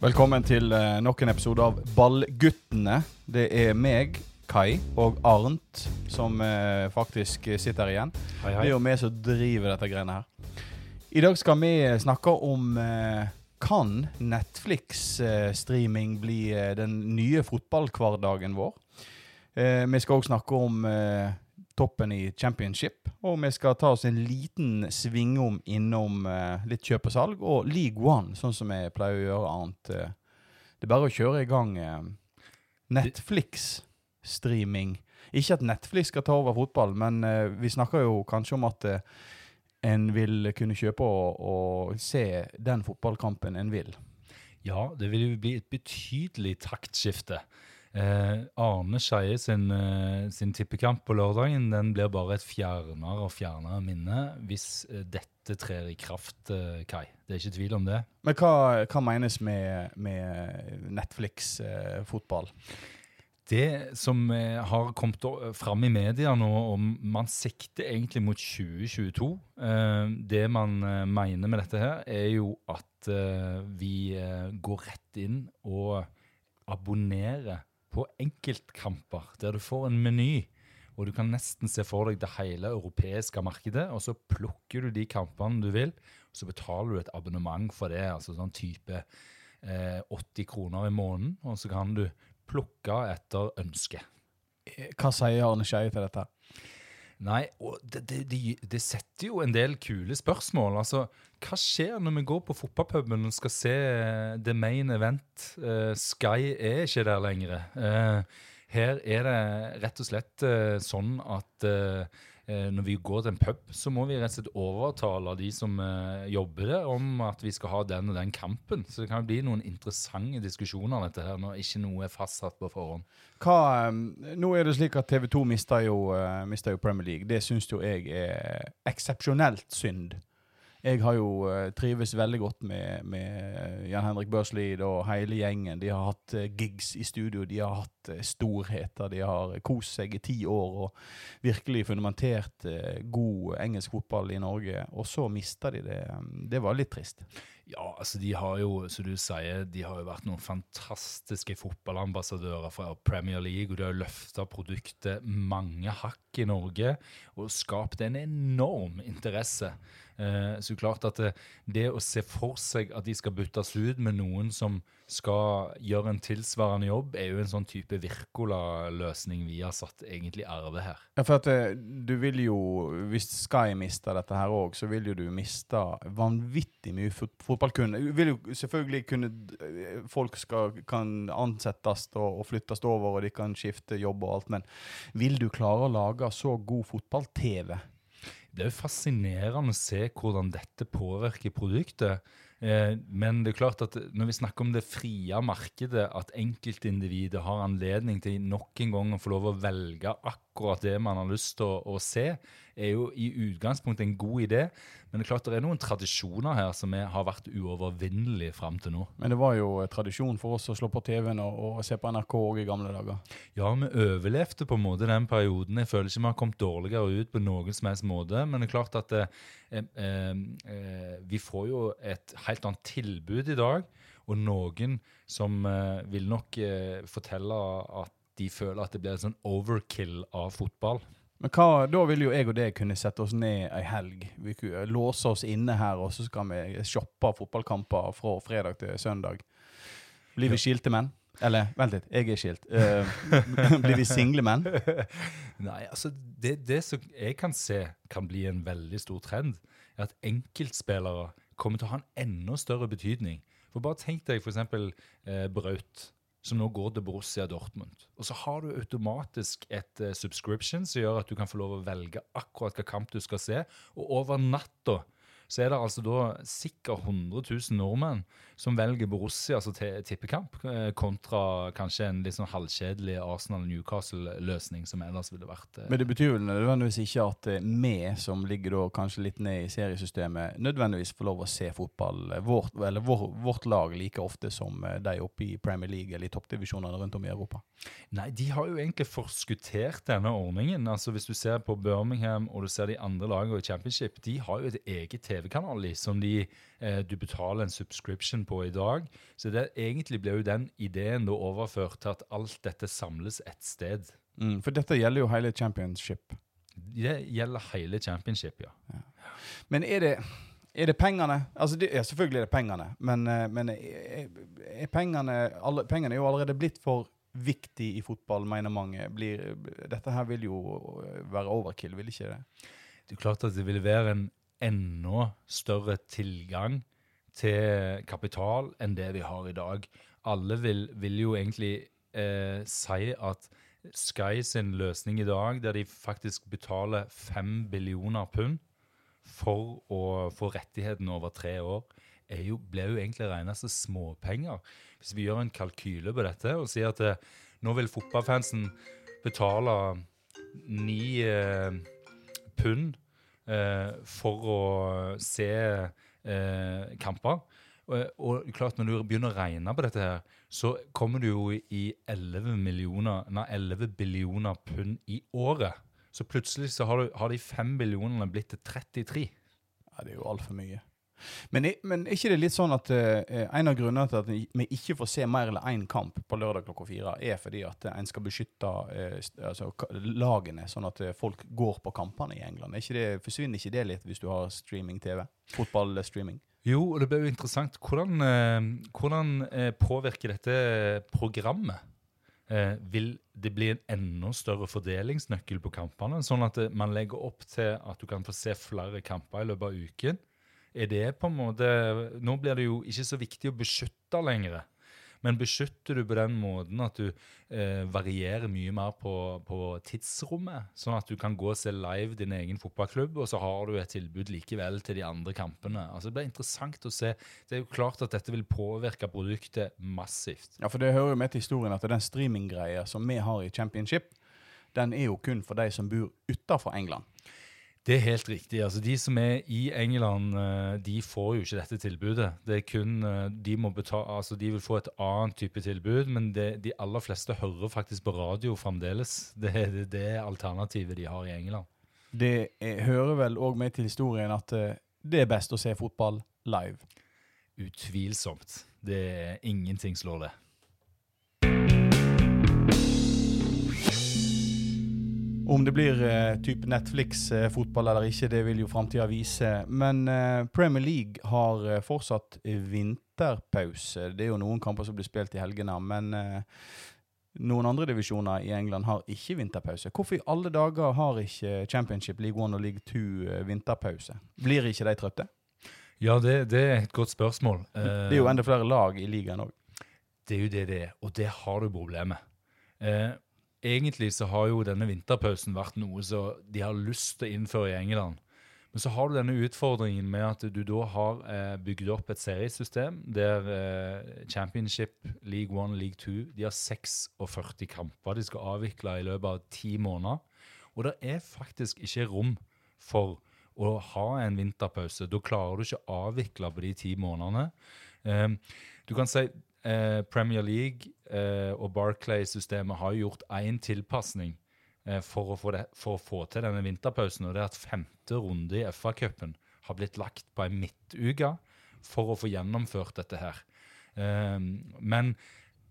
Velkommen til eh, nok en episode av Ballguttene. Det er meg, Kai, og Arnt som eh, faktisk sitter her igjen. Hei, Det er jo vi som driver dette greiene her. I dag skal vi snakke om eh, kan Netflix-streaming bli den nye fotballhverdagen vår? Vi skal også snakke om toppen i championship, og vi skal ta oss en liten svingom innom eh, litt kjøp og salg, og League One, sånn som vi pleier å gjøre annet. Eh, det er bare å kjøre i gang eh, Netflix-streaming. Ikke at Netflix skal ta over fotball, men eh, vi snakker jo kanskje om at eh, en vil kunne kjøpe og, og se den fotballkampen en vil. Ja, det vil jo bli et betydelig taktskifte. Eh, Arne Skeie sin, eh, sin tippekamp på lørdagen den blir bare et fjernere og fjernere minne hvis eh, dette trer i kraft, eh, Kai. Det er ikke tvil om det. Men hva, hva menes med, med Netflix-fotball? Det som har kommet fram i media nå, og man sikter egentlig mot 2022 eh, Det man mener med dette her, er jo at vi går rett inn og abonnerer på enkeltkamper, der du får en meny. Og du kan nesten se for deg det hele europeiske markedet, og så plukker du de kampene du vil, og så betaler du et abonnement for det, altså sånn type eh, 80 kroner i måneden, og så kan du plukke etter ønske. Hva sier Arne Skeie til dette? Nei, og det, det, det, det setter jo en del kule spørsmål. Altså, hva skjer når vi går på fotballpuben og skal se eh, the main event? Uh, Sky er ikke der lenger. Uh, her er det rett og slett uh, sånn at når vi går til en pub, så må vi rett og slett overtale de som eh, jobber der, om at vi skal ha den og den kampen. Så det kan bli noen interessante diskusjoner om dette her, når ikke noe er fastsatt på forhånd. Hva, um, nå er det slik at TV 2 mister jo, mister jo Premier League. Det syns jo jeg er eksepsjonelt synd. Jeg har jo uh, trives veldig godt med, med Jan Henrik Børslid og hele gjengen. De har hatt uh, gigs i studio, de har hatt storheter, de har kost seg i ti år og virkelig fundamentert god engelsk fotball i Norge. Og så mista de det. Det var litt trist. Ja, altså de har jo, som du sier, de har jo vært noen fantastiske fotballambassadører fra Premier League, og de har løfta produktet mange hakk i Norge og skapt en enorm interesse. Eh, så klart at det, det å se for seg at de skal byttes ut med noen som skal gjøre en tilsvarende jobb, er jo en sånn type Virkola-løsning vi har satt egentlig arve her. Ja, for at eh, du vil jo, hvis Sky mister dette her òg, så vil jo du miste vanvittig mye fot fotballkunde. Du vil jo selvfølgelig kunne eh, Folk skal, kan ansettes og, og flyttes over, og de kan skifte jobb og alt, men vil du klare å lage så god fotball-TV? Det er jo fascinerende å se hvordan dette påvirker produktet. Eh, men det er klart at når vi snakker om det frie markedet, at enkeltindividet har anledning til nok en gang å få lov å velge akkurat det man har lyst til å, å se, er jo i utgangspunktet en god idé. Men det er klart det er noen tradisjoner her som er, har vært uovervinnelige fram til nå. Men det var jo tradisjon for oss å slå på TV-en og, og se på NRK òg i gamle dager. Ja, vi overlevde på en måte den perioden. Jeg føler ikke vi har kommet dårligere ut på noen som helst måte. Men det er klart at eh, eh, eh, vi får jo et helt annet tilbud i dag. Og noen som eh, vil nok eh, fortelle at de føler at det blir en sånn overkill av fotball. Men hva, da vil jo jeg og deg kunne sette oss ned ei helg. Vi kunne låse oss inne her, og så skal vi shoppe fotballkamper fra fredag til søndag. Blir vi skilte menn? Eller, vent litt, jeg er skilt. Uh, blir vi single menn? Nei, altså det, det som jeg kan se kan bli en veldig stor trend, er at enkeltspillere kommer til å ha en enda større betydning. For bare tenk deg eksempel eh, Braut, som nå går til Borussia Dortmund. Og så har du automatisk et eh, subscription som gjør at du kan få lov å velge akkurat hva kamp du skal se. Og over natta så er det altså da sikkert 100 000 nordmenn som velger Borussia til tippekamp, eh, kontra kanskje en litt sånn halvkjedelig Arsenal-Newcastle-løsning som ellers ville vært eh, Men det betyr vel nødvendigvis ikke at eh, vi, som ligger da kanskje litt ned i seriesystemet, nødvendigvis får lov å se fotball, vårt, eller vår, vårt lag, like ofte som de oppe i Premier League eller i toppdivisjonene rundt om i Europa. Nei, de har jo egentlig forskuttert denne ordningen. Altså Hvis du ser på Birmingham og du ser de andre lagene i Championship, de har jo et eget TV-kanal i, som de, eh, du betaler en subscription på i dag. Så det, egentlig blir jo den ideen da overført til at alt dette samles et sted. Mm, for dette gjelder jo hele championship. Det gjelder hele championship, ja. Men er det, er det pengene? Altså det, ja, selvfølgelig er det pengene, men, eh, men er, er pengene, alle, pengene er jo allerede blitt for viktig i fotball, mener mange. Blir, dette her vil jo være overkill, vil ikke det? Det er klart at det vil være en enda større tilgang til kapital enn det vi har i dag. Alle vil, vil jo egentlig eh, si at Sky sin løsning i dag, der de faktisk betaler fem billioner pund for å få rettighetene over tre år, jo, ble jo egentlig regna som småpenger. Hvis vi gjør en kalkyle på dette og sier at eh, nå vil fotballfansen betale ni eh, pund for å se eh, kamper og, klart Når du begynner å regne på dette, her, så kommer du jo i 11, millioner, nei, 11 billioner pund i året. Så plutselig så har, du, har de 5 billionene blitt til 33. Ja, Det er jo altfor mye. Men, men er ikke det litt sånn at uh, en av grunnene til at vi ikke får se mer eller én kamp på lørdag klokka fire, er fordi at en skal beskytte uh, altså, lagene, sånn at folk går på kampene i England? Ikke det, forsvinner ikke det litt hvis du har streaming-TV? Fotballstreaming? Jo, og det blir jo interessant. Hvordan, eh, hvordan eh, påvirker dette programmet? Eh, vil det bli en enda større fordelingsnøkkel på kampene? Sånn at eh, man legger opp til at du kan få se flere kamper i løpet av uken? Er det på en måte Nå blir det jo ikke så viktig å beskytte lenger. Men beskytter du på den måten at du eh, varierer mye mer på, på, tidsrommet? Sånn at du kan gå og se live din egen fotballklubb, og så har du et tilbud likevel til de andre kampene. Altså Det blir interessant å se. Det er jo klart at dette vil påvirke produktet massivt. Ja, for det hører jo med til historien at den streaminggreia som vi har i Championship, den er jo kun for de som bor utafor England. Det er helt riktig. Altså, de som er i England, eh, de får jo ikke dette tilbudet. Det er kun, eh, De må betale, altså de vil få et annet type tilbud, men det, de aller fleste hører faktisk på radio fremdeles. Det er det, alternativet de har i England. Det er, hører vel òg med til historien at eh, det er best å se fotball live? Utvilsomt. Det er ingenting slår det. Om det blir uh, type Netflix-fotball uh, eller ikke, det vil jo framtida vise. Men uh, Premier League har uh, fortsatt vinterpause. Det er jo noen kamper som blir spilt i helgene, men noen andre divisjoner i England har ikke vinterpause. Hvorfor i alle dager har ikke Championship, League 1 og League 2 vinterpause? Blir ikke de trøtte? Ja, det, det er et godt spørsmål. det er jo enda flere lag i ligaen òg. Det er jo det det er, og det har du problemet. Eh, egentlig så har jo denne vinterpausen vært noe som de har lyst til å innføre i England. Men så har du denne utfordringen med at du da har eh, bygd opp et seriesystem der eh, Championship, League 1, League 2 de har 46 kamper de skal avvikle i løpet av ti måneder. Og det er faktisk ikke rom for å ha en vinterpause. Da klarer du ikke å avvikle på de ti månedene. Eh, du kan si eh, Premier League eh, og Barclay-systemet har gjort én tilpasning eh, for, for, å få til denne vinterpausen. og det er at Femte runde i FA-cupen har blitt lagt på ei midtuke for å få gjennomført dette her. Eh, men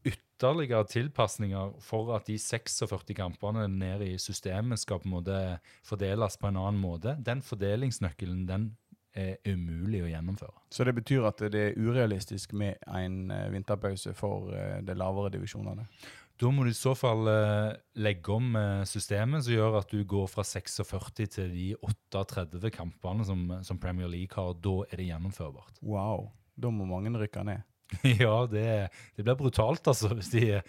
ytterligere tilpasninger for at de 46 kampene nede i systemet skal på en måte fordeles på en annen måte, den fordelingsnøkkelen den er umulig å gjennomføre. Så det betyr at det er urealistisk med en uh, vinterpause for uh, de lavere divisjonene? Da må du i så fall legge om systemet som gjør at du går fra 46 til de 38 kampene som, som Premier League har. Da er det gjennomførbart. Wow. Da må mange rykke ned. ja, det, det, blir brutalt altså, hvis de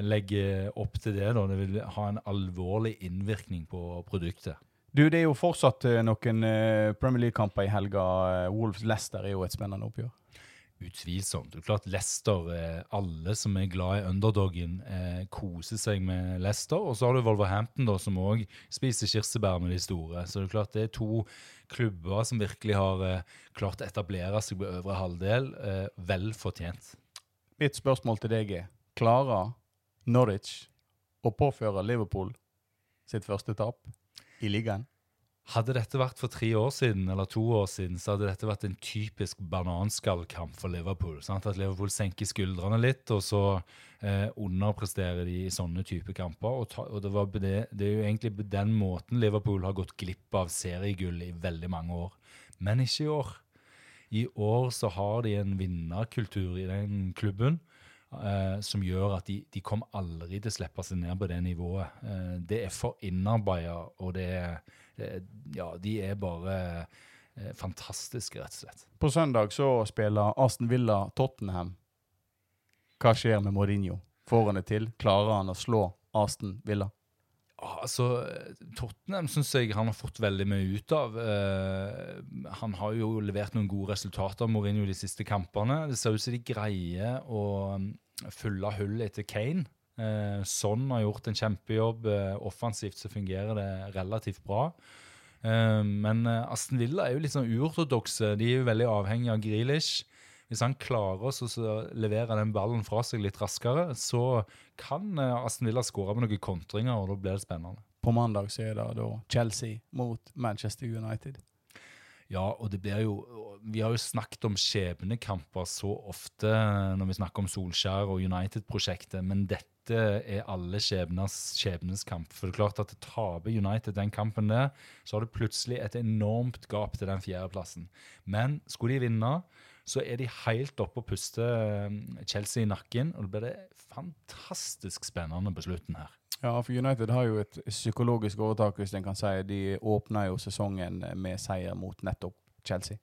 legger opp til det. Da. Det vil ha en alvorlig innvirkning på produktet. Du, Det er jo fortsatt uh, noen uh, Premier League-kamper i helga. Uh, Wolves-Leicester er jo et spennende oppgjør. Utvilsomt. Det er klart Leicester, Alle som er glad i underdogen, koser seg med Leicester. Og så har du Wolverhampton, da, som òg spiser kirsebær med de store. Så det er klart det er to klubber som virkelig har klart å etablere seg på øvre halvdel. vel fortjent. Mitt spørsmål til deg er klarer Norwich å påføre Liverpool sitt første tap? I ligaen? Hadde dette vært for tre år siden eller to år siden, så hadde dette vært en typisk bananskallkamp for Liverpool. Sant? At Liverpool senker skuldrene litt, og så eh, underpresterer de i sånne type kamper. Og, ta, og det, det, det, er jo egentlig på den måten Liverpool har gått glipp av seriegull i veldig mange år. Men ikke i år. I år så har de en vinnerkultur i den klubben eh, som gjør at de, de kommer aldri til å slippe seg ned på det nivået. Uh, det er for innarbeida, og det er, det Ja, de er bare uh, fantastiske, rett og slett. På søndag så spiller Aston Villa Tottenham. Hva skjer med Mourinho? Får han det til? Klarer han å slå Aston Villa? Altså, Tottenham syns jeg han har fått veldig mye ut av. Uh, han har jo levert noen gode resultater Mourinho de siste kampene. Det ser ut som de greier å um, av hullet etter Kane. Eh, Son har gjort en kjempejobb. Uh, offensivt så fungerer det relativt bra. men Aston Villa er jo litt sånn uortodokse. De er jo veldig avhengig av Grealish. Hvis han klarer å levere den ballen fra seg litt raskere, så kan eh, Aston Villa skåre med noen kontringer, og da blir det spennende. På mandag så er det da Chelsea mot Manchester United. Ja, og det blir jo Vi har jo snakket om skjebnekamper så ofte når vi snakker om Solskjær og United-prosjektet, men dette er alle skjebnes skjebneskamp. For det er klart at taper United den kampen der, så har det plutselig et enormt gap til den fjerdeplassen. Men skulle de vinne, så er de helt oppe og puster um, Chelsea i nakken. Og det blir det fantastisk spennende på slutten her. Ja, for United har jo et psykologisk overtak, hvis en kan si. De åpna jo sesongen med seier mot nettopp Chelsea.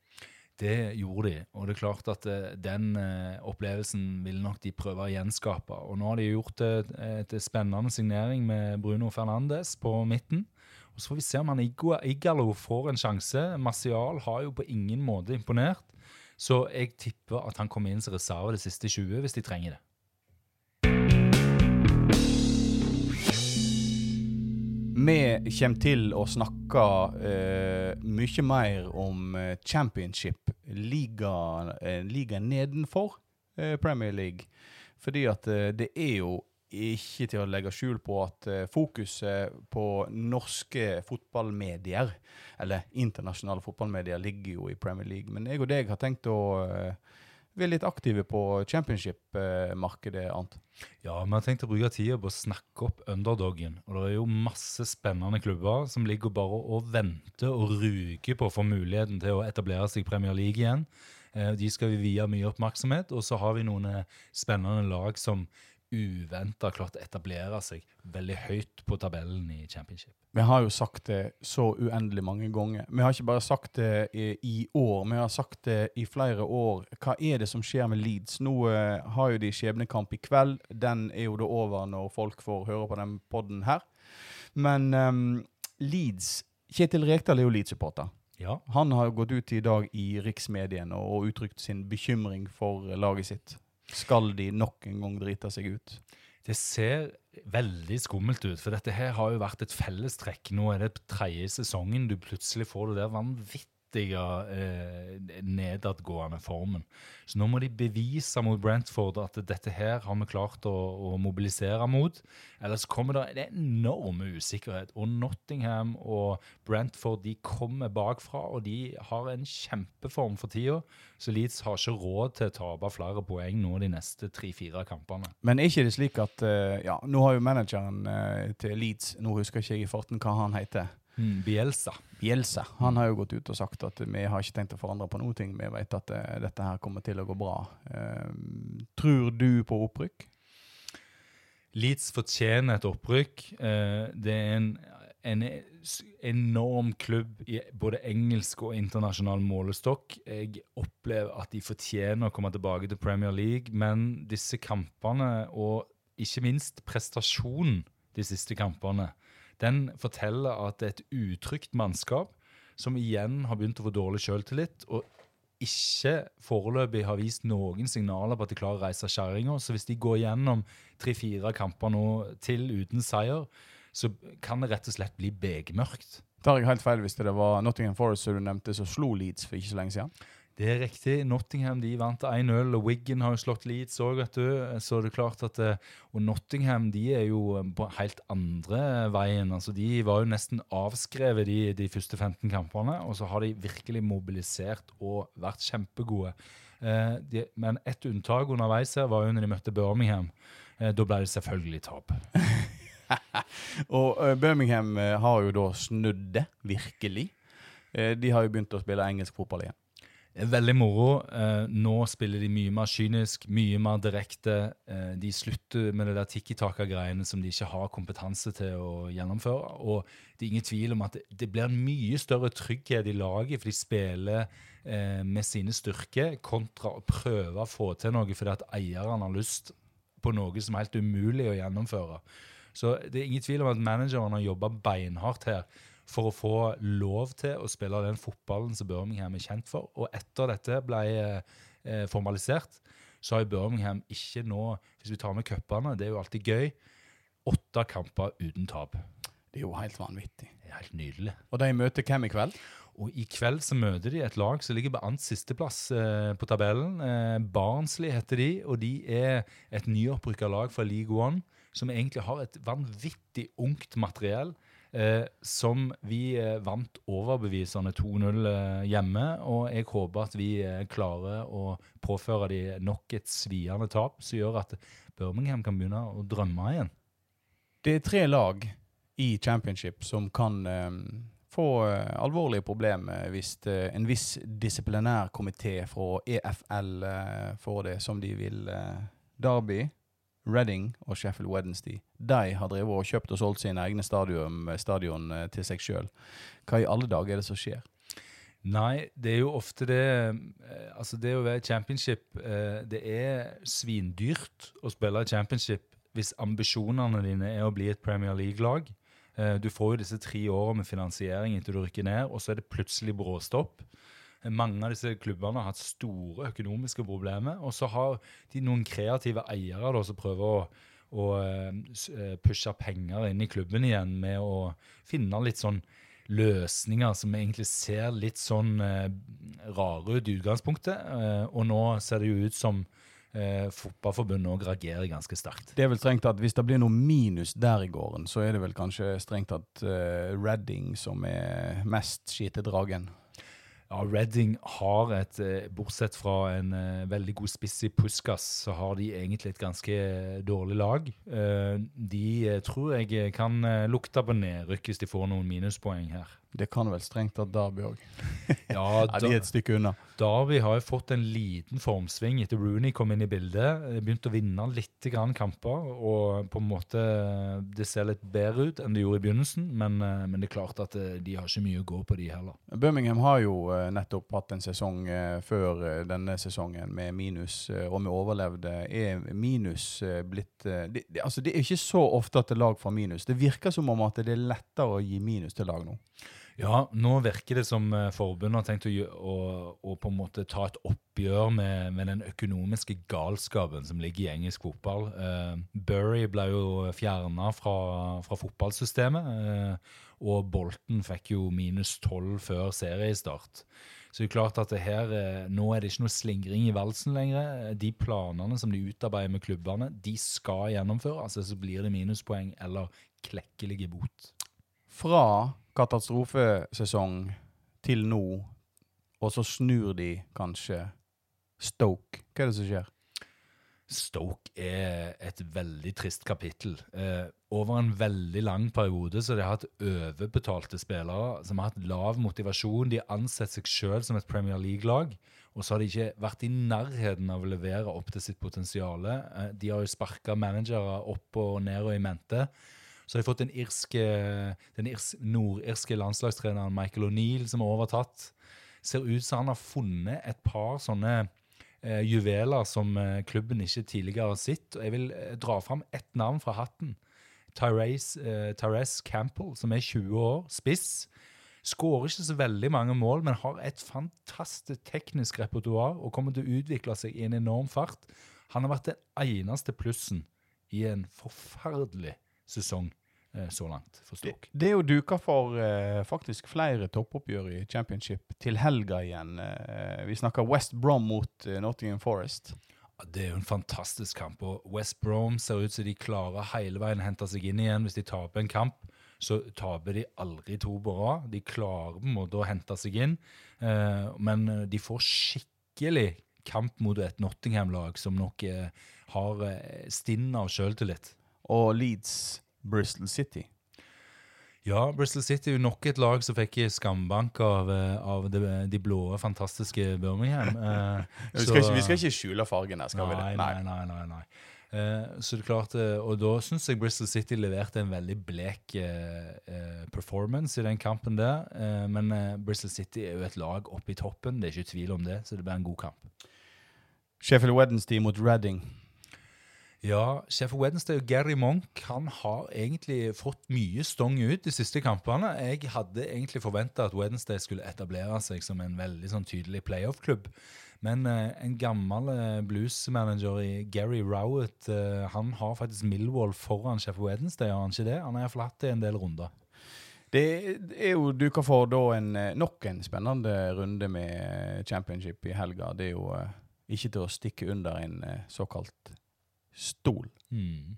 Det gjorde de, og det er klart at uh, den uh, opplevelsen vil nok de prøve å gjenskape. Og nå har de gjort et, et spennende signering med Bruno Fernandes på midten. Og Så får vi se om han Igalo får en sjanse. Martial har jo på ingen måte imponert. Så jeg tipper at han kommer inn som reserve de siste 20 hvis de trenger det. Vi kommer til å snakke uh, mye mer om uh, championship, ligaen liga nedenfor uh, Premier League. Fordi at det er jo ikke til å legge skjul på at uh, fokuset på norske fotballmedier, eller internasjonale fotballmedier, ligger jo i Premier League. Men jeg og deg har tenkt å uh, være litt aktive på championship-markedet, Ant. Ja, vi har tenkt å bruke tida på å snakke opp underdogen. Og det er jo masse spennende klubber som ligger bare og venter og ruger på å få muligheten til å etablere seg i Premier League igjen. Eh, de skal vi vie mye oppmerksomhet. Og så har vi noen spennende lag som uventa klart å etablere seg veldig høyt på tabellen i championship. Vi har jo sagt det så uendelig mange ganger. Vi har ikke bare sagt det i, år, vi har sagt det i flere år. Hva er det som skjer med Leeds? Nå uh, har jo de skjebnekamp i kveld. Den er jo da over når folk får høre på den poden her. Men um, Leeds Kjetil Rekdal er jo Leeds-supporter. Ja. Han har gått ut i dag i riksmediene og uttrykt sin bekymring for laget sitt. Skal de nok en gang drite seg ut? Det ser veldig skummelt ut, for dette her har jo vært et fellestrekk. Nå er det tredje sesongen du plutselig får det der vanvittig kraftige eh, nedadgående formen. Så nå må de bevise mot Brentford at dette her har vi klart å, å mobilisere mot. Ellers kommer det en enorm usikkerhet. Og Nottingham og Brentford de kommer bakfra, og de har en kjempeform for tida. Så Leeds har ikke råd til å tape flere poeng nå de neste tre-fire kampene. Men er ikke det slik at eh, ja, Nå har jo manageren eh, til Leeds, nå husker ikke jeg i farten hva han heter. Mm, Bielsa. Bielsa. Han har jo gått ut og sagt at vi har ikke tenkt å forandre på noe. Vi vet at uh, dette her kommer til å gå bra. Uh, tror du på opprykk? Leeds fortjener et opprykk. Uh, det er en, en, enorm klubb i både engelsk og internasjonal målestokk. Jeg opplever at de fortjener å komme tilbake til Premier League, men disse kampene, og ikke minst prestasjonen de siste kampene, den forteller at det er et utrygt mannskap som igjen har begynt å få dårlig sjøltillit, og ikke foreløpig har vist noen signaler på at de klarer å reise kjerringa. Så hvis de går gjennom tre-fire kamper nå til uten seier, så kan det rett og slett bli begmørkt. Tar jeg helt feil hvis det var Nottingham Forest som du nevnte, som slo Leeds for ikke så lenge siden? Det er riktig. Nottingham de vant 1-0, og Wiggen har jo slått Leeds òg, vet du. Det klart at, eh, Og Nottingham de er jo eh, på helt andre veien. altså De var jo nesten avskrevet de, de første 15 kampene, og så har de virkelig mobilisert og vært kjempegode. Eh, de, men ett unntak underveis her var jo når de møtte Birmingham. Eh, da ble det selvfølgelig tap. og uh, Birmingham har jo da snudd det, virkelig. Eh, de har jo begynt å spille engelsk fotball igjen. Veldig moro. nå spiller de mye mer kynisk, mye mer direkte. de slutter med det der tikki-taka-greiene som de ikke har kompetanse til å gjennomføre. Og det er ingen tvil om at det, blir en mye større trygghet i laget, for de spiller med sine styrker, kontra å prøve å få til noe fordi at eierne har lyst på noe som er helt umulig å gjennomføre. Så det er ingen tvil om at manageren har jobba beinhardt her for å få lov til å spille den fotballen som Birmingham er kjent for. Og etter dette ble eh, formalisert, så har Birmingham ikke nå, hvis vi tar med cupene, det er jo alltid gøy, åtte kamper uten tap. Det er jo helt vanvittig. Det er helt nydelig. Og de møter hvem i kveld? Og I kveld så møter de et lag som ligger på annet sisteplass eh, på tabellen. Eh, Barnsley heter de, og de er et nyopprykka lag fra League One som egentlig har et vanvittig ungt materiell. Eh, som vi eh, vant overbevisende 2-0 eh, hjemme. Og jeg håper at vi eh, klarer å påføre de nok et sviende tap som gjør at Birmingham kan begynne å drømme igjen. Det er tre lag i championship som kan eh, få alvorlige problemer hvis en viss disiplinær komité fra EFL får det som de vil. Derby Reading og Sheffield Wednesday de har drevet og kjøpt og solgt sine egne stadion, stadion eh, til seg sjøl. Hva i alle dager er det som skjer? Nei, det er jo ofte det eh, Altså, det å være championship eh, Det er svindyrt å spille championship hvis ambisjonene dine er å bli et Premier League-lag. Du får jo disse tre årene med finansiering inntil du rykker ned, og så er det plutselig bråstopp. Mange av disse klubbene har hatt store økonomiske problemer. Og så har de noen kreative eiere da, som prøver å, å uh, pushe penger inn i klubben igjen med å finne litt sånn løsninger som egentlig ser litt sånn eh, rare ut i utgangspunktet. Eh, og nå ser det jo ut som eh, Fotballforbundet òg reagerer ganske sterkt. Det er vel strengt at Hvis det blir noe minus der i gården, så er det vel kanskje strengt at eh, Redding som er mest skitedragen? Ja, Reading har et eh, Bortsett fra en uh, veldig god spiss i Puskas, så har de egentlig et ganske dårlig lag. De tror jeg kan lukte på nedrykk hvis de får noen minuspoeng her. Det kan vel strengt tatt Derby òg. ja, ja, de er et stykke unna. Derby har jo fått en liten formsving etter Rooney kom inn i bildet. Begynte å vinne litt grann kamper, og på en måte det ser litt bedre ut enn det gjorde i begynnelsen. Men, eh, men det er klart at eh, de har ikke mye å gå på, de heller. Birmingham har jo eh, nettopp hatt en sesong før denne sesongen med minus, og vi overlevde. Er minus blitt det, altså det er ikke så ofte at det lag får minus. Det virker som om at det er lettere å gi minus til lag nå. Ja, nå virker det som eh, forbundet har tenkt å, å, å, på en måte ta et oppgjør med, med, den økonomiske galskapen som ligger i engelsk fotball. Uh, Bury ble jo fjerna fra, fra, fotballsystemet, uh, og Bolten fikk jo minus tolv før seriestart. Så det er klart at her, nå er det ikke noe slingring i valsen lenger. De planene som de utarbeider med klubbene, de skal gjennomføres. Altså så blir det minuspoeng eller klekkelige bot. Fra katastrofesesong til nå, og så snur de kanskje Stoke. Hva er det som skjer? Stoke er et veldig trist kapittel. Eh, over en veldig lang periode så de har hatt overbetalte spillere som har hatt lav motivasjon. De har ansett seg sjøl som et Premier League-lag, og så har de ikke vært i nærheten av å levere opp til sitt potensial. Eh, de har jo sparka managere opp og ned og i mente. Så har de fått den, irske, den irske, nordirske landslagstreneren Michael O'Neill, som har overtatt. Ser ut som han har funnet et par sånne eh, juveler som eh, klubben ikke tidligere har sett. Og jeg vil eh, dra fram ett navn fra hatten. Tyrese, eh, Tyrese Campbell, som er 20 år, spiss. Skårer ikke så veldig mange mål, men har et fantastisk teknisk repertoar og kommer til å utvikle seg i en enorm fart. Han har vært den eneste plussen i en forferdelig sesong så langt for Det, Stoke. det er jo duka for eh, faktisk flere toppoppgjør i championship til helga igjen. Eh, vi snakker West Brom mot eh, Nottingham Forest. Ja, Det er jo en fantastisk kamp. og West Brom ser ut som de klarer hele veien å hente seg inn igjen. Hvis de taper en kamp, så taper de aldri to på rad. De klarer på en måte å hente seg inn, eh, men eh, de får skikkelig kamp mot et Nottingham-lag som nok eh, har eh, stinn av sjøltillit. Og Leeds Bristol City. Ja, Bristol City er jo nok et lag som fikk skambank av, eh, av de, de blå, fantastiske Birmingham. Eh, Vi så- skal, ikke, vi skal ikke skjule fargene, skal vi nei, det? nei, nei, nei, nei. Eh, så det er klart, eh, Og da syns jeg Bristol City leverte en veldig blek eh, eh, performance i den kampen der. Eh, men eh, Bristol City er jo et lag oppe i toppen, det er ikke tvil om det. Så det blir en god kamp. Sheffield Wednesday mot Reading. Ja, Sheffield Wednesday og Gary Monk han har egentlig fått mye stong ut de siste kampene. Jeg hadde egentlig forventa at Wednesday skulle etablere seg som en veldig sånn tydelig playoff-klubb. Men eh, en gammel eh, bluesmanager i Gary Rowett eh, han har faktisk Millwall foran Sheffield Wednesday, har han ikke det? Han har iallfall hatt det en del runder. Det er jo duka for da en, eh, nok en spennende runde med championship i helga. Det er jo eh, ikke til å stikke under en eh, såkalt stol. Mm.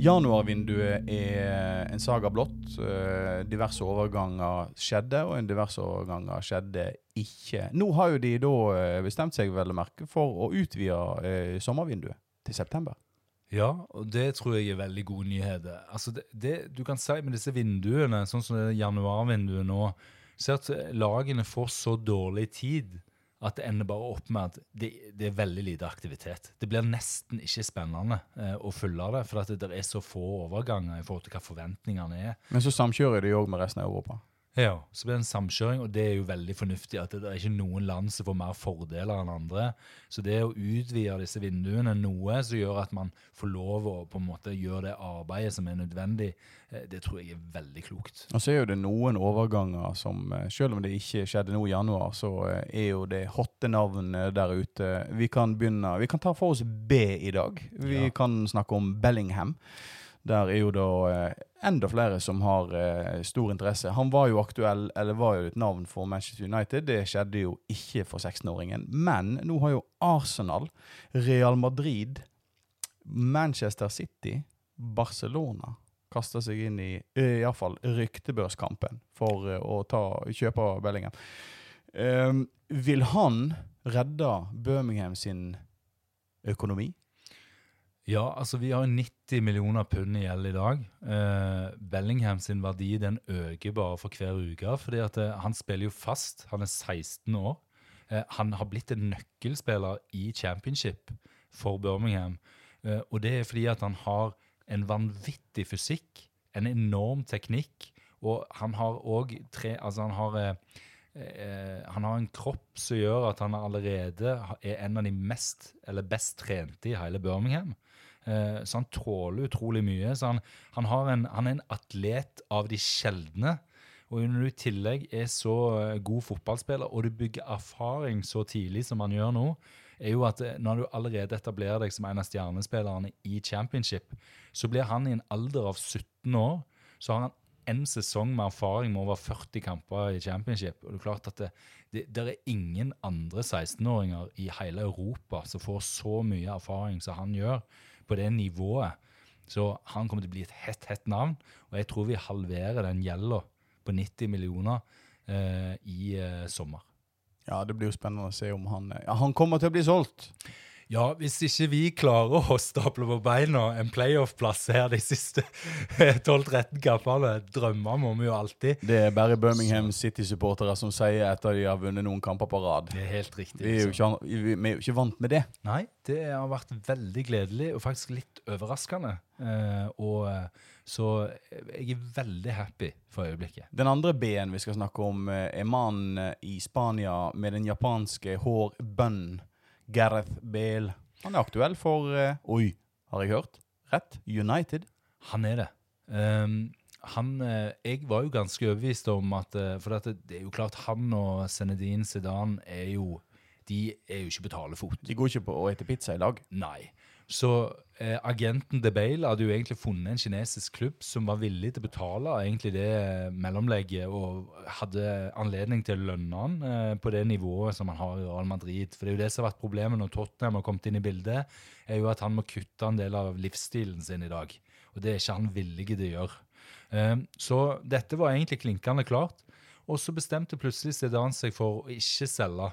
Januarvinduet er en saga blått. Eh, diverse overganger skjedde, og en diverse overganger skjedde ikke. Nå har jo de da eh, bestemt seg vel å merke for å utvide eh, sommervinduet til september. Ja, og det tror jeg er veldig god nyheter. Altså det, det du kan si med disse vinduene, sånn som det januarvinduet nå, så er at lagene får så dårlig tid at det ender bare opp med at det, det er veldig lite aktivitet. Det blir nesten ikke spennende eh, å følge det, for det, det er så få overganger i forhold til hva forventningene er. Men så samkjører de òg med resten av Europa. Ja, Så blir det en samkjøring, og det er jo veldig fornuftig. at Det er ikke noen land som får mer fordeler enn andre. Så det å utvide disse vinduene noe som gjør at man får lov å på en måte gjøre det arbeidet som er nødvendig, eh, det tror jeg er veldig klokt. Og så er jo det noen overganger som, eh, selv om det ikke skjedde nå i januar, så eh, er jo det hotte navn eh, der ute. Vi kan begynne, vi kan ta for oss B i dag. Vi Ja. kan snakke om Bellingham. Der er jo da eh, enda flere som har eh, stor interesse. Han var jo aktuell, eller var jo et navn for Manchester United. Det skjedde jo ikke for 16-åringen. Men nå har jo Arsenal, Real Madrid, Manchester City, Barcelona kasta seg inn i eh, iallfall ryktebørskampen for å ta, kjøpe Bellingham. Um, vil han redde Birmingham sin økonomi? Ja, altså vi har jo 90 millioner pund i gjeld i dag. Eh, Bellingham sin verdi den øker bare for hver uke. fordi at eh, Han spiller jo fast. Han er 16 år. Eh, han har blitt en nøkkelspiller i championship for Birmingham. Eh, og det er fordi at han har en vanvittig fysikk, en enorm teknikk, og han har òg tre Altså, han har eh, eh, han har en kropp som gjør at han allerede er en av de mest, eller best trente i hele Birmingham. Eh, så han tåler utrolig mye. Så han, han, en, han er en atlet av de sjeldne. Og når du i tillegg er så eh, god fotballspiller, og du bygger erfaring så tidlig som han gjør nå, er jo at eh, når du allerede etablerer deg som en av stjernespillerne i championship, så blir han i en alder av 17 år, så har han en sesong med erfaring med over 40 kamper i championship. Og det er klart at det, det, det er ingen andre 16-åringer i hele Europa som får så mye erfaring som han gjør på det nivået. Så han kommer til å bli et hett, hett navn. Og jeg tror vi halverer den gjelda på 90 millioner eh, i eh, sommer. Ja, det blir jo spennende å se om han Ja, han kommer til å bli solgt. Ja, hvis ikke vi klarer å stable på beina en playoff-plass her de siste 12-13 kampene, drømmer må vi jo alltid. Det er bare Birmingham City-supportere som sier etter de har vunnet noen kamper på rad. Det er helt riktig. Vi er jo liksom. ikke, vi er jo ikke vant med det. Nei, det har vært veldig gledelig og faktisk litt overraskende. Eh, og eh, Så jeg er veldig happy for øyeblikket. Den andre B-en vi skal snakke om, eh, er mannen i Spania med den japanske hårbønnen Gareth Bale. Han er aktuell for eh, Oi, har jeg hørt? Rett? United? Han er det. Um, han, eh, jeg var jo ganske overbevist om at eh, For det, er jo klart, han og Zenedine Zidane er jo De er jo ikke på talefot. De går ikke på å ete pizza i dag. Nei. Så eh, agenten De Bale hadde jo egentlig funnet en kinesisk klubb som var villig til å betale egentlig det eh, mellomlegget, og hadde anledning til å lønne han eh, på det nivået som han har i Real Madrid. For det er jo det som har vært problemet når Tottenham har kommet inn i bildet, er jo at han må kutte en del av livsstilen sin i dag. Og det er ikke han villig til å gjøre. Eh, så dette var egentlig klinkende klart. Og så bestemte plutselig Zidane seg for å ikke selge.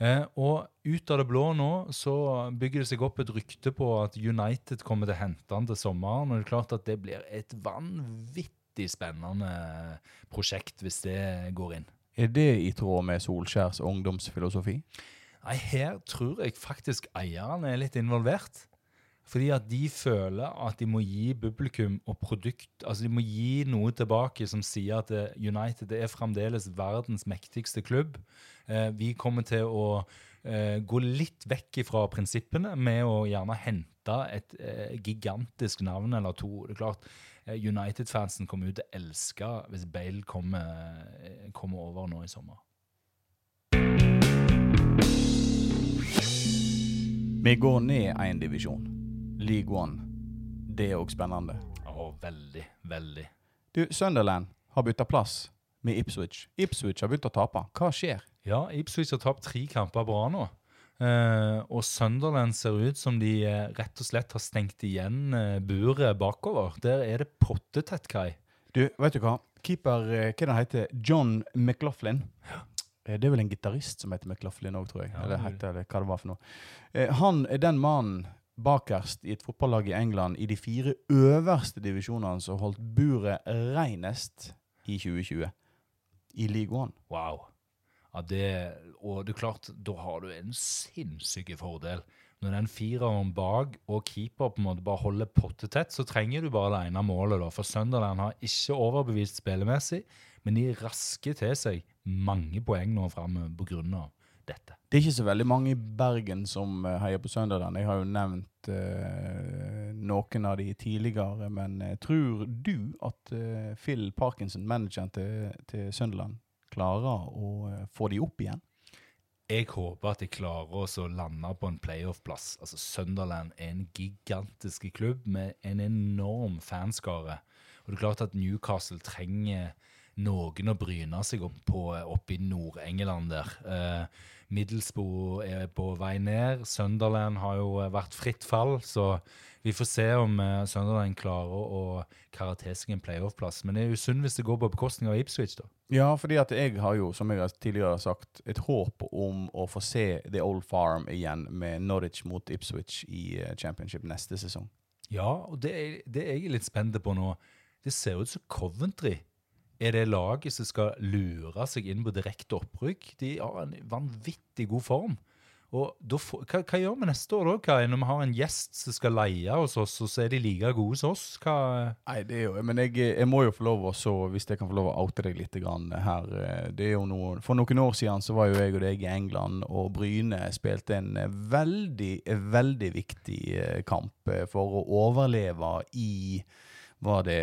Eh, og ut av det blå nå så bygger det seg opp et rykte på at United kommer til å hente han til sommeren. Og det er klart at det blir et vanvittig spennende prosjekt hvis det går inn. Er det i tråd med Solskjærs ungdomsfilosofi? Nei, her tror jeg faktisk eierne er litt involvert. Fordi at de føler at de må gi publikum og produkt Altså de må gi noe tilbake som sier at United er fremdeles verdens mektigste klubb. Eh, vi kommer til å eh, gå litt vekk fra prinsippene med å gjerne hente et eh, gigantisk navn eller to. Det er klart, United-fansen kommer ut til å elske hvis Bale kommer, kommer over nå i sommer. Vi går ned én divisjon. League One. Det er òg spennende. Å, veldig, veldig. Du, Sunderland har bytta plass med Ipswich. Ipswich har begynt å tape. Hva skjer? Ja, Ipswich har tapt tre kamper på rad nå. Uh, og Sunderland ser ut som de uh, rett og slett har stengt igjen uh, buret bakover. Der er det pottetett, Kai. Du, vet du hva? Keeper, hva det heter John McLaughlin. Eh, Det er vel en gitarist som heter McLaughlin òg, tror jeg. Ja, eller heter, eller hva det var for noe. Han er den mannen bakerst i et fotballag i England i de fire øverste divisjonene som holdt buret reinest i 2020. I League One. Wow. Ja, det, og det er klart, da har du en sinnssyk fordel. Når den fireren bak og keeper på en måte bare holder pottetett, så trenger du bare det ene målet. da, For Sunderland har ikke overbevist spillemessig, men de rasker til seg mange poeng nå framover pga. Dette. Det er ikke så veldig mange i Bergen som eh, heier på Sunderland. Jeg har jo nevnt uh, noen av de tidligere, men uh, tror du at uh, Phil Parkinson, manageren til, til Sunderland, klarer å få de opp igjen? Jeg håper at de klarer å lande på en playoff-plass. Altså, Sunderland er en gigantisk klubb med en enorm fanskare. Og det er klart at Newcastle trenger noen å bryne seg opp på oppe i Nord-England der. Eh, Middlesbrough er på vei ned. Sunderland har jo eh, vært fritt fall, så vi får se om eh, Sunderland klarer å karre seg en playoff-plass. Men det er jo synd hvis det går på bekostning av Ipswich, da. Ja, fordi at jeg har jo, som jeg har tidligere sagt, et håp om å få se The Old Farm igjen med Norwich mot Ipswich i eh, Championship neste sesong. Ja, og det, er, det er jeg litt spent på nå. Det ser ut som Coventry er det laget som skal lure seg inn på direkte opprykk. De har en vanvittig god form. Og får- hva, hva gjør vi neste år da, Kai, når vi har en gjest som skal leie hos oss, og så er de like gode som oss? Hva, Nei, det er jo, men jeg, jeg må jo få lov å hvis jeg kan få lov å oute deg litt her eh, det er jo noe, For noen år siden så var jo jeg og deg i England, og Bryne spilte en eh, veldig, veldig viktig eh, kamp for å overleve i Var det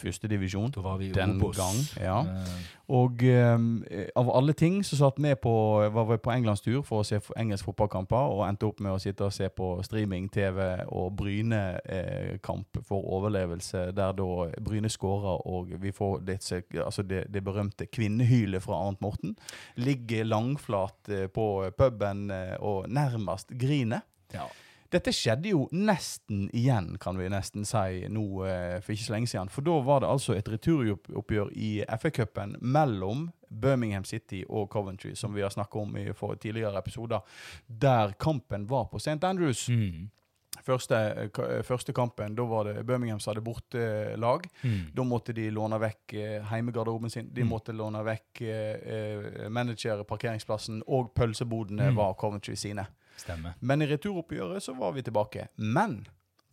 førstedivisjon? Den Obos. gang, ja. Eh, Og um, av alle ting så satt vi på, var vi på Englandstur for å se engelske engelsk fotballkamper, og endte opp med å sitte og se på streaming-TV og Bryne-kamp for overlevelse, der da Bryne skårer, og vi får det, altså det, det berømte kvinnehylet fra Arnt Morten. Ligger langflat eh, på puben eh, og nærmest griner. ja. Dette skjedde jo nesten igjen, kan vi nesten si, nå eh, for ikke så lenge siden. For da var det altså et returoppgjør i FA-cupen mellom Birmingham City og Coventry, som vi har snakket om i tidligere episoder, der kampen var på St. Andrews. Mm. Første, eh, eh, første kampen, da var det Birmingham som hadde bortelag. Mm. Da måtte de låne vekk heimegarderoben sin. De Mm. måtte låne vekk eh, eh, managere parkeringsplassen, og pølsebodene Mm. var Coventry sine. Stemmer. Men i returoppgjøret så var vi tilbake. Men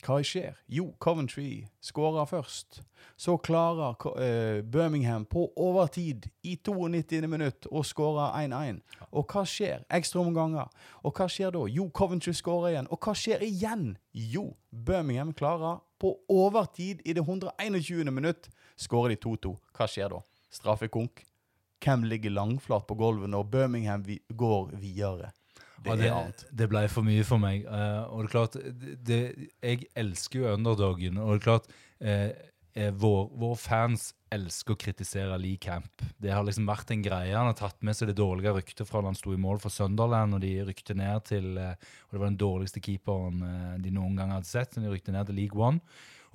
hva skjer? Jo, Coventry skårer først. Så klarer eh, Birmingham på overtid i 92. minutt å skåre 1-1. Og hva skjer? Ekstraomganger. Og hva skjer da? Jo, Coventry skårer igjen. Og hva skjer igjen? Jo, Birmingham klarer på overtid i det 121. minutt skårer de 2-2. Hva skjer da? Straffekonk. Hvem ligger langflat på gulvet når Birmingham går videre? Det Ja, det, det ble for mye for meg. Uh, og det er klart, det, jeg elsker jo underdogen. Og det er klart, uh, eh, vår, våre fans elsker å kritisere Lee Camp. Det har liksom vært en greie. Han har tatt med seg det dårlige ryktet fra da han sto i mål for Sunderland, og de rykte ned til eh, Og det var den dårligste keeperen eh, de noen gang hadde sett. så De rykte ned til League One.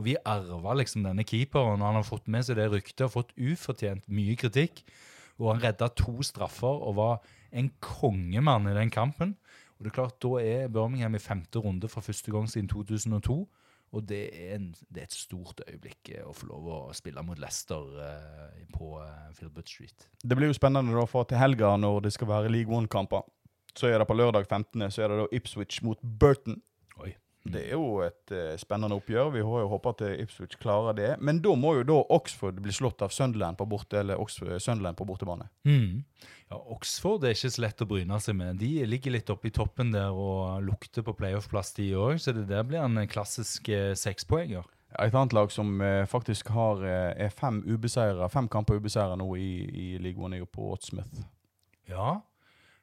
Og vi arva liksom denne keeperen, og han har fått med seg det ryktet og fått ufortjent mye kritikk. Og han redda to straffer og var en kongemann i den kampen. Og det er klart, Da er Birmingham i femte runde for første gang siden 2002. Og det er, en, det er et stort øyeblikk eh, å få lov å spille mot Leicester eh, på eh, Filbert Street. Det blir jo spennende da, for til helga, når det skal være League One-kamper, så er det på lørdag 15., så er det da Ipswich mot Burton. Det er jo et uh, spennende oppgjør. Vi har jo håpet at Ipswich klarer det. Men da må jo da Oxford bli slått av Sunderland på, borte, eller Oxford, Sunderland på bortebane. Mm. Ja, Oxford er ikke så lett å bryne seg med. De ligger litt oppe i toppen der og lukter på playoff-plass, de òg. Så det der blir en klassisk eh, sekspoenger. Et annet lag som uh, faktisk har, eh, er fem ubeseiret, fem kamper ubeseira nå i, i League One, er jo på Ottsmouth. Ja,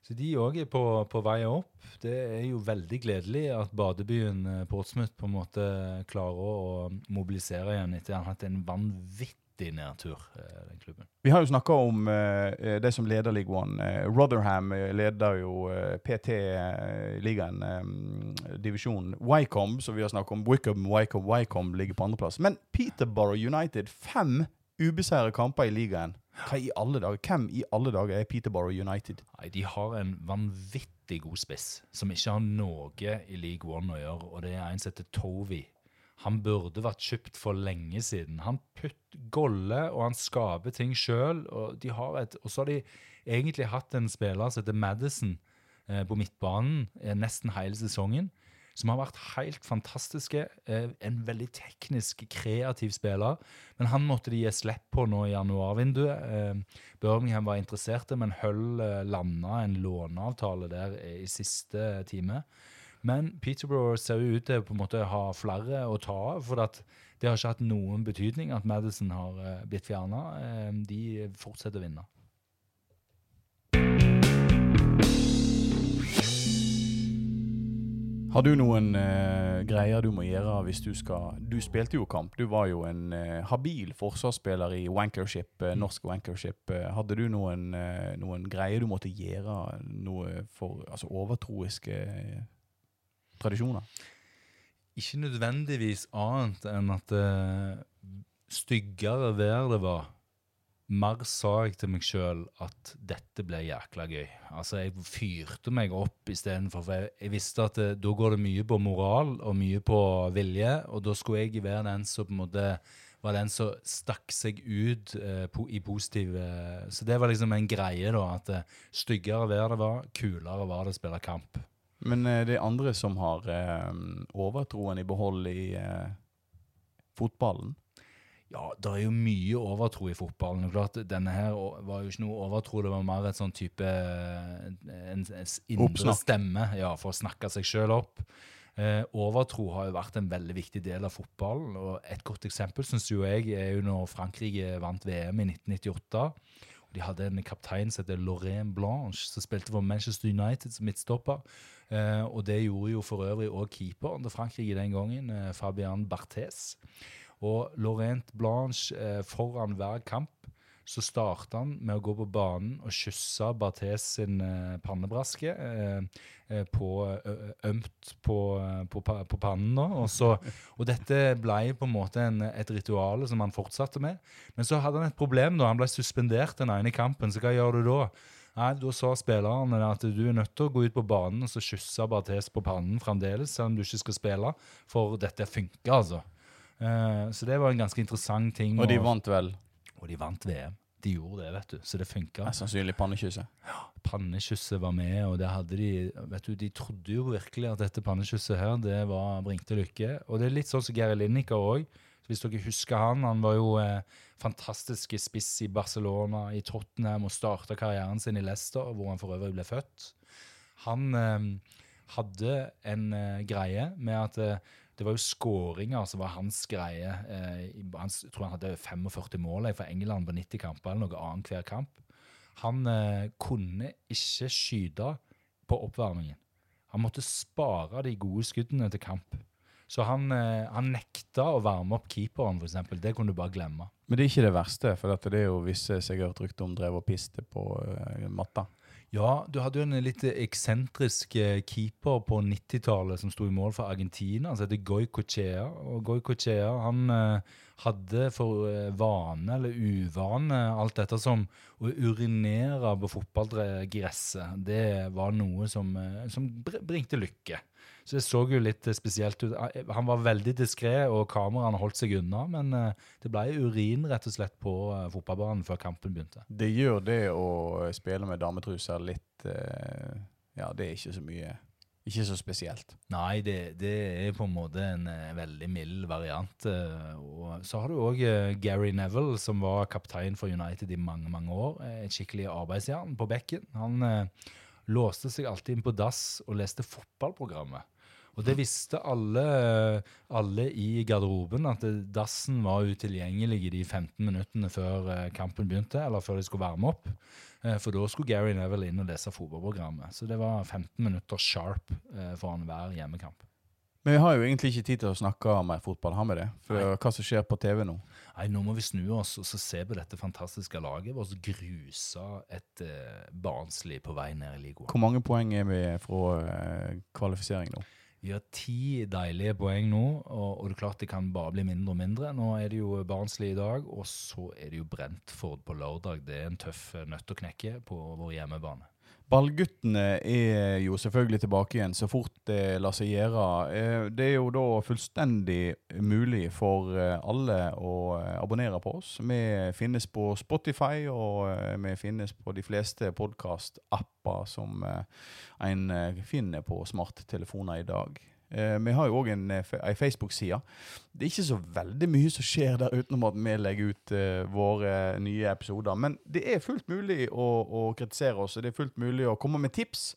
så de òg er på, på vei opp. Det er jo veldig gledelig at badebyen eh, Portsmouth på en måte klarer å mobilisere igjen etter å han hatt en vanvittig nedtur, eh, den klubben. Vi har jo snakka om uh, det som leder League One. Rotherham leder jo uh, PT eh, ligaen, um, divisjonen. Wycombe, som vi har snakket om. Wickham, Wycombe, Wycombe ligger på andreplass. Men Peterborough United, fem ubeseiret kamper i ligaen. Hva i alle dager? Hvem i alle dager er Peterborough United? Nei, De har en vanvittig god spiss som ikke har noe i League One å gjøre, og det er en som heter Tovey. Han burde vært kjøpt for lenge siden. Han putt golle, og han skaper ting sjøl. Og, og så har de egentlig hatt en spiller som heter Madison eh, på midtbanen eh, nesten hele sesongen. Som har vært helt fantastiske. Eh, en veldig teknisk, kreativ spiller. Men han måtte de gi slipp på nå i januarvinduet. Eh, Birmingham var interesserte, men Hull eh, landa en låneavtale der i siste time. Men Peterborough ser ut til å på en måte ha flere å ta av. For det har ikke hatt noen betydning at Madison har blitt fjerna. De fortsetter å vinne. Har du noen eh, greier du må gjøre hvis du skal Du spilte jo kamp. Du var jo en eh, habil forsvarsspiller i wankership, eh, norsk wankership. Hadde du noen, noen greier du måtte gjøre noe for altså overtroiske tradisjoner? Ikke nødvendigvis annet enn at uh, styggere vær det var, mer sa jeg til meg sjøl at dette ble jækla gøy. Altså, jeg fyrte meg opp istedenfor, for jeg, jeg visste at det, da går det mye på moral og mye på vilje, og da skulle jeg være den som på en måte var den som stakk seg ut eh, po i positive Så det var liksom en greie, da, at eh, styggere vær det var, kulere var det å spille kamp. Men eh, det er andre som har eh, overtroen i behold i eh, fotballen. Ja, det er jo mye overtro i fotballen. og klart, Denne her var jo ikke noe overtro, det var mer et sånn type eh, en, indre Oppsnakk. stemme ja, for å snakke seg sjøl opp. Eh, overtro har jo vært en veldig viktig del av fotballen. og Et godt eksempel synes jo jeg er jo når Frankrike vant VM i 1998. og De hadde en kaptein som heter Lorraine Blanche, som spilte for Manchester United som midtstopper. Eh, og det gjorde jo for øvrig òg keeperen til Frankrike den gangen, eh, Fabian Barthez. Og Laurent Blanche eh, foran hver kamp så starta han med å gå på banen og kysse Barthes sin eh, pannebraske eh, eh, på ømt på, eh, på, på pannen. Da. Og, så, og dette ble på en måte en, et ritual som han fortsatte med. Men så hadde han et problem da. Han ble suspendert den ene kampen, så hva gjør du da? Nei, Da sa spillerne at du er nødt til å gå ut på banen og så kysse Barthes på pannen fremdeles, selv om du ikke skal spille, for dette funker, altså. Eh, så det var en ganske interessant ting. Og de vant vel og de vant VM. De gjorde det, vet du. Så det funka. sannsynlig pannekysset. Pannekysset var med, og det hadde de vet du, De trodde jo virkelig at dette pannekysset her, det var bringte lykke. Og det er litt sånn som Geir Lineker òg. Hvis dere husker han, han var jo eh, fantastisk spiss i Barcelona, i Tottenham, og starta karrieren sin i Leicester, hvor han for øvrig ble født. Han eh, hadde en eh, greie med at eh, det var jo skåringer som var hans greie. Eh, han, jeg tror han hadde 45 mål for England på 90 kamper, eller noe annet hver kamp. Han eh, kunne ikke skyte på oppvarmingen. Han måtte spare de gode skuddene til kamp. Så han, eh, han nekta å varme opp keeperen, f.eks. Det kunne du bare glemme. Men det er ikke det verste, for det er jo visse jeg har hørt rykte om drev og piste på uh, matta. Ja, du hadde jo en litt eksentrisk eh, keeper på 90-tallet som sto i mål for Argentina. Han heter Goicochea. Og Goicochea han eh, hadde for eh, vane, eller uvane, alt dette som å urinere på fotballgresset. Det var noe som, eh, som bringte lykke. Så det så jo litt eh, spesielt ut. Eh, Han var veldig diskré, og kameraene holdt seg unna. Men det ble urin rett og slett på fotballbanen før kampen begynte. Det gjør det å spille med dametruser litt Ja, det er ikke så mye Ikke så spesielt. Nei, det, det er på en måte en eh, veldig mild variant. eh, og så har du òg Gary Neville, som var kaptein for United i mange mange år. eh, Et skikkelig arbeidsjern på bekken. Han eh, låste seg alltid inn på dass og leste fotballprogrammet. Og det visste alle, alle i garderoben, at dassen var utilgjengelig i de 15 minuttene før eh, kampen begynte, eller før de skulle varme opp. Eh, For da skulle Gary Neville inn og lese fotballprogrammet. Så det var 15 minutter sharp eh, foran hver hjemmekamp. Men vi har jo egentlig ikke tid til å snakke mer fotball, har vi det? For Nei. hva som skjer på TV nå? Nei, Nå må vi snu oss og så se på dette fantastiske laget vårt gruse et eh, Barnslig på vei ned i ligaen. Hvor mange poeng er vi fra eh, kvalifisering nå? Har ti deilige poeng nå, og, og det er klart det kan bare bli mindre og mindre. Nå er det jo Barnsley i dag, og så er det jo Brentford på lørdag. Det er en tøff nøtt å knekke på vår hjemmebane. Ballguttene er jo selvfølgelig tilbake igjen så fort det lar seg gjøre. Eh, Det er jo da fullstendig mulig for eh, alle å eh, abonnere på oss. Vi finnes på Spotify, og vi finnes på de fleste podkast-apper som en finner på smarttelefoner i dag. Eh, Vi har jo òg en, eh, Facebook-side. Det er ikke så veldig mye som skjer der utenom at vi legger ut eh, våre nye episoder. Men det er fullt mulig å, å kritisere oss, og det er fullt mulig å komme med tips.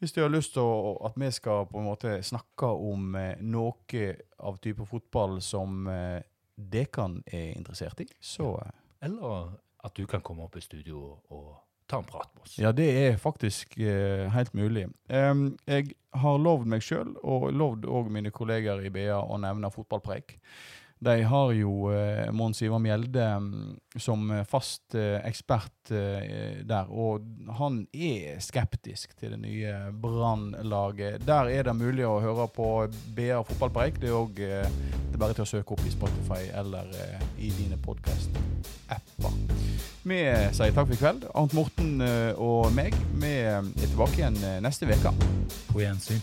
Hvis du har lyst til at vi skal på en måte snakke om noe av type fotball som eh, dere er interessert i, så Eller at du kan komme opp i studio og ta en prat med oss. Ja, det er faktisk eh, helt mulig. Um, jeg har lovd meg sjøl, og lovd òg mine kolleger i BA, å nevne fotballpreik. De har jo eh, Mons Ivar Mjelde mm, som eh, fast eh, ekspert eh, der, og han er skeptisk til det nye Brann-laget. Der er det mulig å høre på BA fotballpreik. Det er òg eh, det bare til å søke opp i Spotify eller eh, i dine podkast-apper. Vi sier takk for i kveld. Arnt Morten og meg vi er tilbake igjen neste uke. På gjensyn.